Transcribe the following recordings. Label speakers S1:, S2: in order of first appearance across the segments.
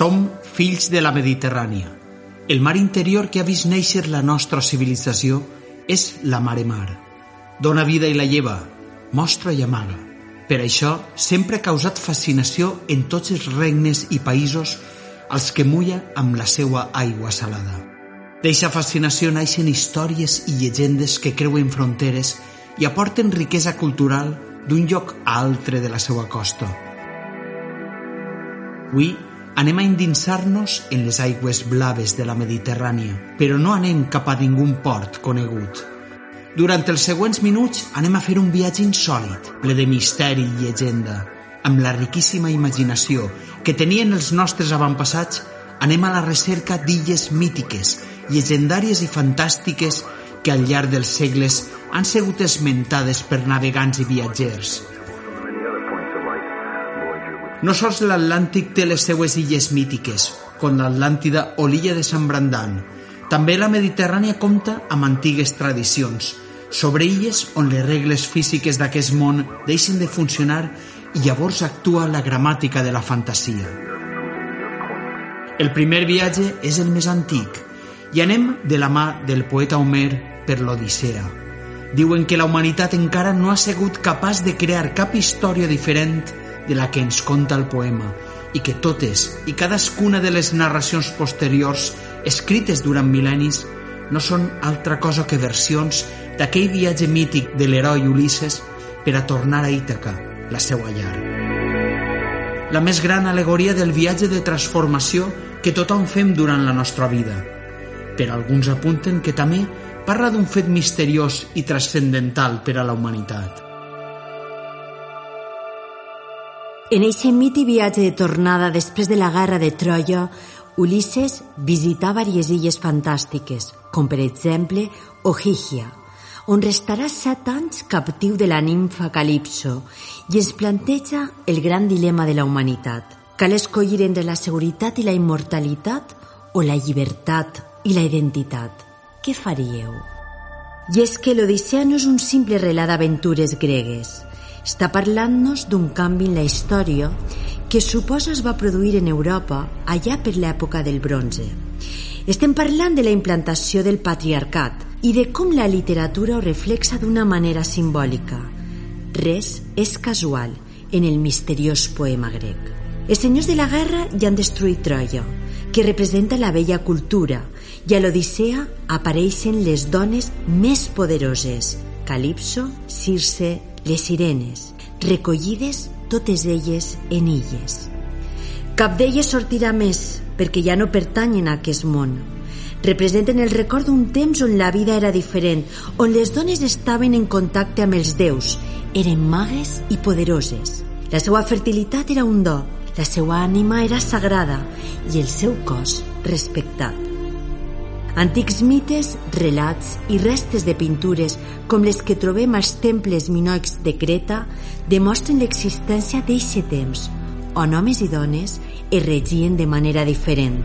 S1: Som fills de la Mediterrània. El mar interior que ha vist néixer la nostra civilització és la mare mar. Dona vida i la lleva, mostra i amaga. Per això sempre ha causat fascinació en tots els regnes i països als que mulla amb la seva aigua salada. D'eixa fascinació naixen històries i llegendes que creuen fronteres i aporten riquesa cultural d'un lloc a altre de la seva costa. Avui anem a endinsar-nos en les aigües blaves de la Mediterrània, però no anem cap a ningun port conegut. Durant els següents minuts anem a fer un viatge insòlid, ple de misteri i llegenda. Amb la riquíssima imaginació que tenien els nostres avantpassats, anem a la recerca d'illes mítiques, llegendàries i fantàstiques que al llarg dels segles han sigut esmentades per navegants i viatgers. No sols l'Atlàntic té les seues illes mítiques, com l'Atlàntida o l'illa de Sant Brandan. També la Mediterrània compta amb antigues tradicions, sobre illes on les regles físiques d'aquest món deixen de funcionar i llavors actua la gramàtica de la fantasia. El primer viatge és el més antic i anem de la mà del poeta Homer per l'Odissea. Diuen que la humanitat encara no ha sigut capaç de crear cap història diferent de la que ens conta el poema i que totes i cadascuna de les narracions posteriors escrites durant mil·lennis no són altra cosa que versions d'aquell viatge mític de l'heroi Ulisses per a tornar a Ítaca, la seva llar. La més gran alegoria del viatge de transformació que tothom fem durant la nostra vida. Però alguns apunten que també parla d'un fet misteriós i transcendental per a la humanitat.
S2: En eixe miti viatge de tornada després de la guerra de Troia, Ulisses visità diverses illes fantàstiques, com per exemple Ohigia, on restarà set anys captiu de la nimfa Calipso i es planteja el gran dilema de la humanitat. Cal escollir entre la seguretat i la immortalitat o la llibertat i la identitat. Què faríeu? I és que l'Odissea no és un simple relat d'aventures gregues, està parlant-nos d'un canvi en la història que suposa es va produir en Europa allà per l'època del bronze. Estem parlant de la implantació del patriarcat i de com la literatura ho reflexa d'una manera simbòlica. Res és casual en el misteriós poema grec. Els senyors de la guerra ja han destruït Troia, que representa la vella cultura, i a l'Odissea apareixen les dones més poderoses, Calipso, Circe, les sirenes, recollides totes elles en illes. Cap d'elles sortirà més, perquè ja no pertanyen a aquest món. Representen el record d'un temps on la vida era diferent, on les dones estaven en contacte amb els déus, eren magues i poderoses. La seva fertilitat era un do, la seva ànima era sagrada i el seu cos respectat. Antics mites, relats i restes de pintures com les que trobem als temples minoics de Creta demostren l'existència d'eixe temps on homes i dones es regien de manera diferent.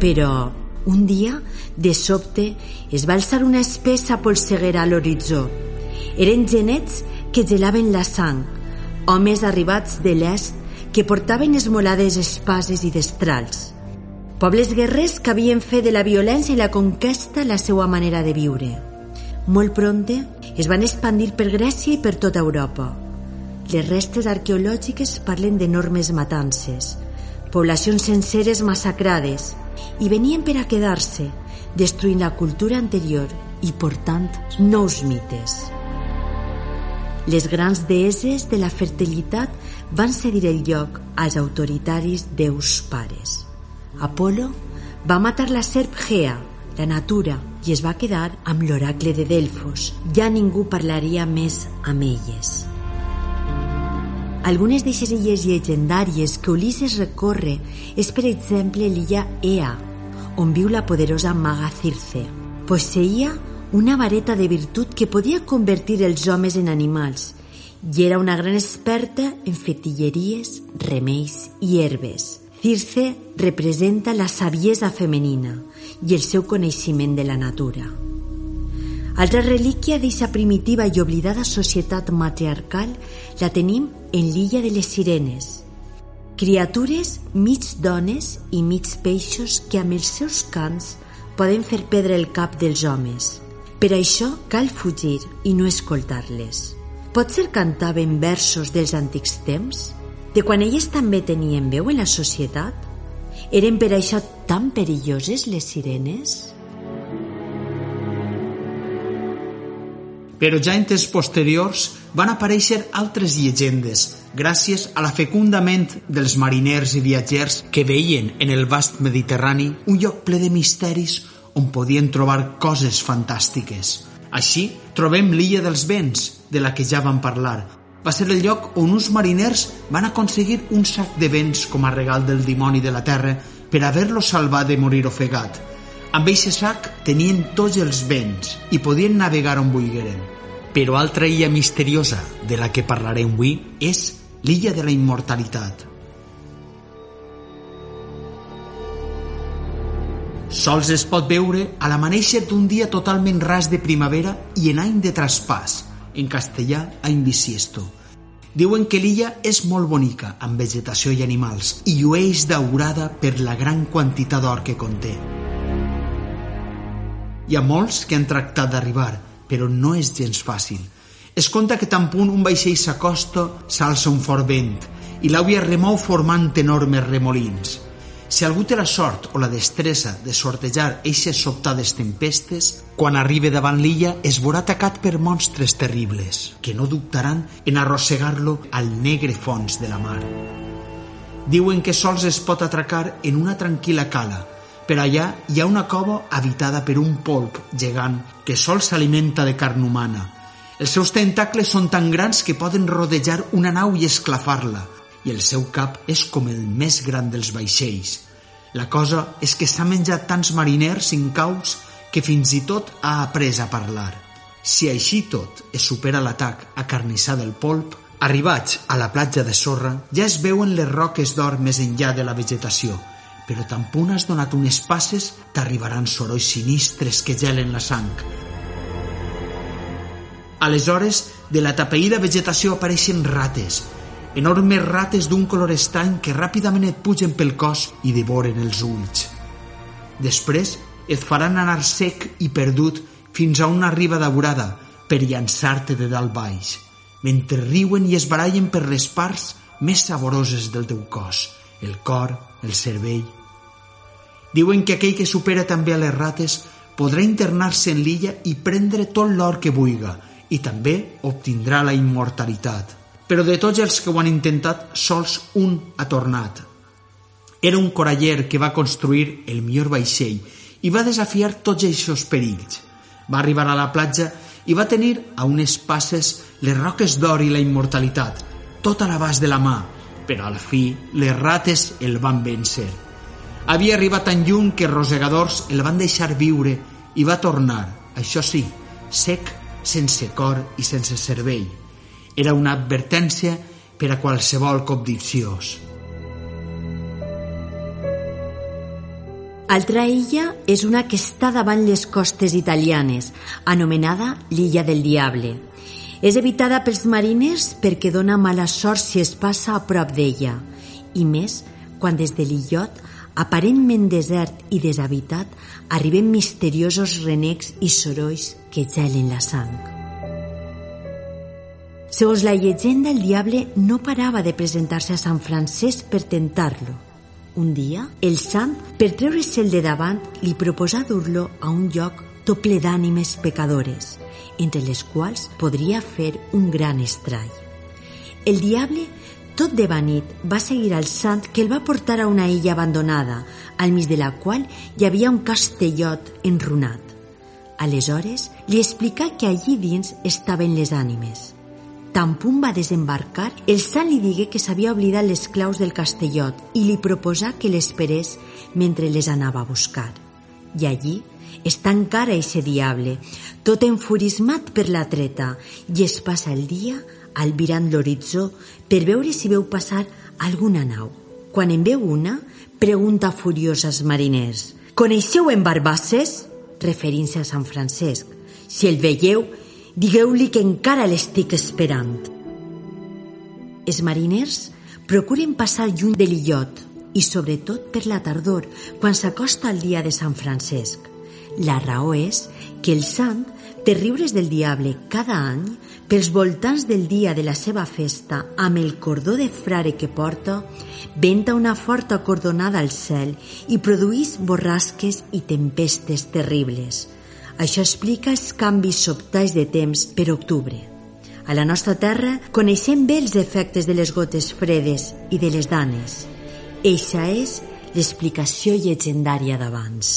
S2: Però un dia, de sobte, es va alçar una espessa polseguera a l'horitzó. Eren genets que gelaven la sang, homes arribats de l'est que portaven esmolades espases i destrals Pobles guerrers que havien fet de la violència i la conquesta la seva manera de viure. Molt pronte es van expandir per Grècia i per tota Europa. Les restes arqueològiques parlen d'enormes matances, poblacions senceres massacrades, i venien per a quedar-se, destruint la cultura anterior i portant nous mites. Les grans deeses de la fertilitat van cedir el lloc als autoritaris déus pares. Apolo va matar la serp Gea, la natura, i es va quedar amb l'oracle de Delfos. Ja ningú parlaria més amb elles. Algunes d'aquestes illes llegendàries que Ulisses recorre és, per exemple, l'illa Ea, on viu la poderosa maga Circe. Posseïa una vareta de virtut que podia convertir els homes en animals i era una gran experta en fetilleries, remeis i herbes. Circe representa la saviesa femenina i el seu coneixement de la natura. Altra relíquia d'eixa primitiva i oblidada societat matriarcal la tenim en l'illa de les sirenes. Criatures mig dones i mig peixos que amb els seus cants poden fer perdre el cap dels homes. Per això cal fugir i no escoltar-les. Potser cantaven versos dels antics temps? De quan elles també tenien veu en la societat? Eren per això tan perilloses les sirenes?
S1: però ja en temps posteriors van aparèixer altres llegendes gràcies a la fecunda ment dels mariners i viatgers que veien en el vast Mediterrani un lloc ple de misteris on podien trobar coses fantàstiques. Així, trobem l'illa dels vents, de la que ja vam parlar. Va ser el lloc on uns mariners van aconseguir un sac de vents com a regal del dimoni de la terra per haver-lo salvat de morir ofegat – amb aquest sac tenien tots els vents i podien navegar on volgueren. Però altra illa misteriosa de la que parlarem avui és l'illa de la immortalitat. Sols es pot veure a l'amaneixer d'un dia totalment ras de primavera i en any de traspàs, en castellà any bisiesto. Diuen que l'illa és molt bonica, amb vegetació i animals, i llueix daurada per la gran quantitat d'or que conté. Hi ha molts que han tractat d'arribar, però no és gens fàcil. Es conta que tan punt un vaixell s'acosta, s'alça un fort vent i l'àvia remou formant enormes remolins. Si algú té la sort o la destressa de sortejar eixes sobtades tempestes, quan arriba davant l'illa es veurà atacat per monstres terribles, que no dubtaran en arrossegar-lo al negre fons de la mar. Diuen que sols es pot atracar en una tranquil·la cala, per allà hi ha una cova habitada per un polp gegant que sol s'alimenta de carn humana. Els seus tentacles són tan grans que poden rodejar una nau i esclafar-la, i el seu cap és com el més gran dels vaixells. La cosa és que s'ha menjat tants mariners incaus que fins i tot ha après a parlar. Si així tot es supera l'atac a carnissar del polp, arribats a la platja de sorra, ja es veuen les roques d'or més enllà de la vegetació, però tan punt has donat unes passes t'arribaran sorolls sinistres que gelen la sang. Aleshores, de la tapeïda vegetació apareixen rates, enormes rates d'un color estany que ràpidament et pugen pel cos i devoren els ulls. Després et faran anar sec i perdut fins a una riba daurada per llançar-te de dalt baix, mentre riuen i es barallen per les parts més saboroses del teu cos, el cor, el cervell Diuen que aquell que supera també a les rates podrà internar-se en l'illa i prendre tot l'or que vulga i també obtindrà la immortalitat. Però de tots els que ho han intentat, sols un ha tornat. Era un coraller que va construir el millor vaixell i va desafiar tots aquests perills. Va arribar a la platja i va tenir a unes passes les roques d'or i la immortalitat, tot a l'abast de la mà, però al fi les rates el van vèncer. Havia arribat tan lluny que rosegadors el van deixar viure i va tornar, això sí, sec, sense cor i sense cervell. Era una advertència per a qualsevol cobdiciós.
S2: Altra illa és una que està davant les costes italianes, anomenada l'illa del Diable. És evitada pels mariners perquè dona mala sort si es passa a prop d'ella, i més quan des de l'illot aparentment desert i deshabitat, arriben misteriosos renecs i sorolls que gelen la sang. Segons la llegenda, el diable no parava de presentar-se a Sant Francesc per tentar-lo. Un dia, el sant, per treure-se'l de davant, li proposà dur-lo a un lloc tot ple d'ànimes pecadores, entre les quals podria fer un gran estrall. El diable tot de vanit va seguir al sant que el va portar a una illa abandonada, al mig de la qual hi havia un castellot enrunat. Aleshores li explicà que allí dins estaven les ànimes. Tan punt va desembarcar, el sant li digué que s'havia oblidat les claus del castellot i li proposà que l'esperés mentre les anava a buscar. I allí està encara eixe diable, tot enfurismat per la treta, i es passa el dia albirant l'horitzó per veure si veu passar alguna nau. Quan en veu una, pregunta furiós als mariners. Coneixeu en Barbasses? Referint-se a Sant Francesc. Si el veieu, Digueu-li que encara l'estic esperant. Els mariners procuren passar lluny de l'illot i sobretot per la tardor, quan s'acosta el dia de Sant Francesc. La raó és que el sant té riures del diable cada any pels voltants del dia de la seva festa amb el cordó de frare que porta, venta una forta cordonada al cel i produís borrasques i tempestes terribles – això explica els canvis sobtats de temps per octubre. A la nostra terra coneixem bé els efectes de les gotes fredes i de les danes. Eixa és l'explicació llegendària d'abans.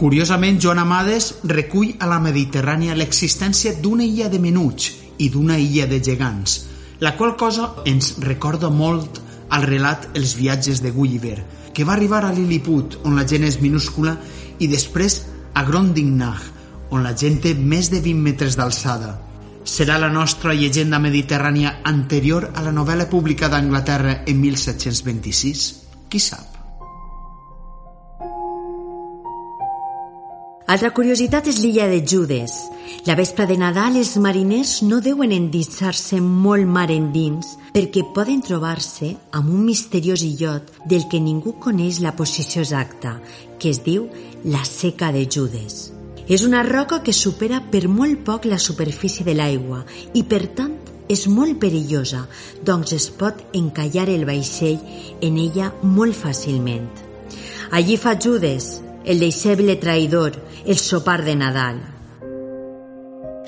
S1: Curiosament, Joan Amades recull a la Mediterrània l'existència d'una illa de menuts i d'una illa de gegants, la qual cosa ens recorda molt al relat Els viatges de Gulliver, que va arribar a Lilliput, on la gent és minúscula, i després a Grondingnag, on la gent té més de 20 metres d'alçada. Serà la nostra llegenda mediterrània anterior a la novel·la publicada a Anglaterra en 1726? Qui sap?
S2: Altra curiositat és l'illa de Judes. La vespre de Nadal els mariners no deuen endinsar-se molt mar endins perquè poden trobar-se amb un misteriós illot del que ningú coneix la posició exacta, que es diu la seca de Judes. És una roca que supera per molt poc la superfície de l'aigua i, per tant, és molt perillosa, doncs es pot encallar el vaixell en ella molt fàcilment. Allí fa Judes, el deixeble traïdor, el sopar de Nadal.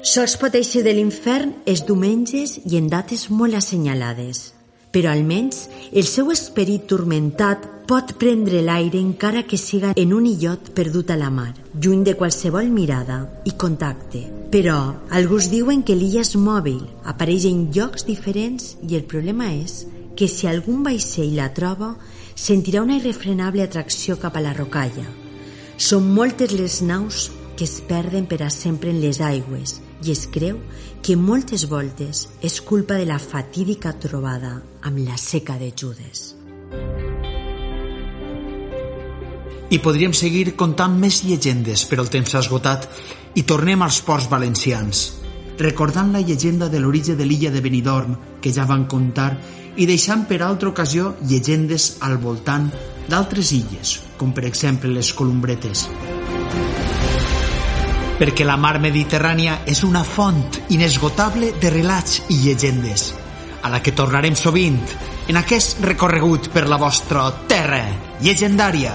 S2: Sols pot eixir de l'infern els diumenges i en dates molt assenyalades, però almenys el seu esperit turmentat pot prendre l'aire encara que siga en un illot perdut a la mar, lluny de qualsevol mirada i contacte. Però alguns diuen que l'illa és mòbil, apareix en llocs diferents i el problema és que si algun vaixell la troba, sentirà una irrefrenable atracció cap a la rocalla, són moltes les naus que es perden per a sempre en les aigües i es creu que moltes voltes és culpa de la fatídica trobada amb la seca de Judes.
S1: I podríem seguir contant més llegendes, però el temps s'ha esgotat i tornem als ports valencians, recordant la llegenda de l'origen de l'illa de Benidorm, que ja van contar, i deixant per altra ocasió llegendes al voltant d'altres illes, com per exemple les Columbretes. Perquè la mar Mediterrània és una font inesgotable de relats i llegendes, a la que tornarem sovint en aquest recorregut per la vostra terra llegendària.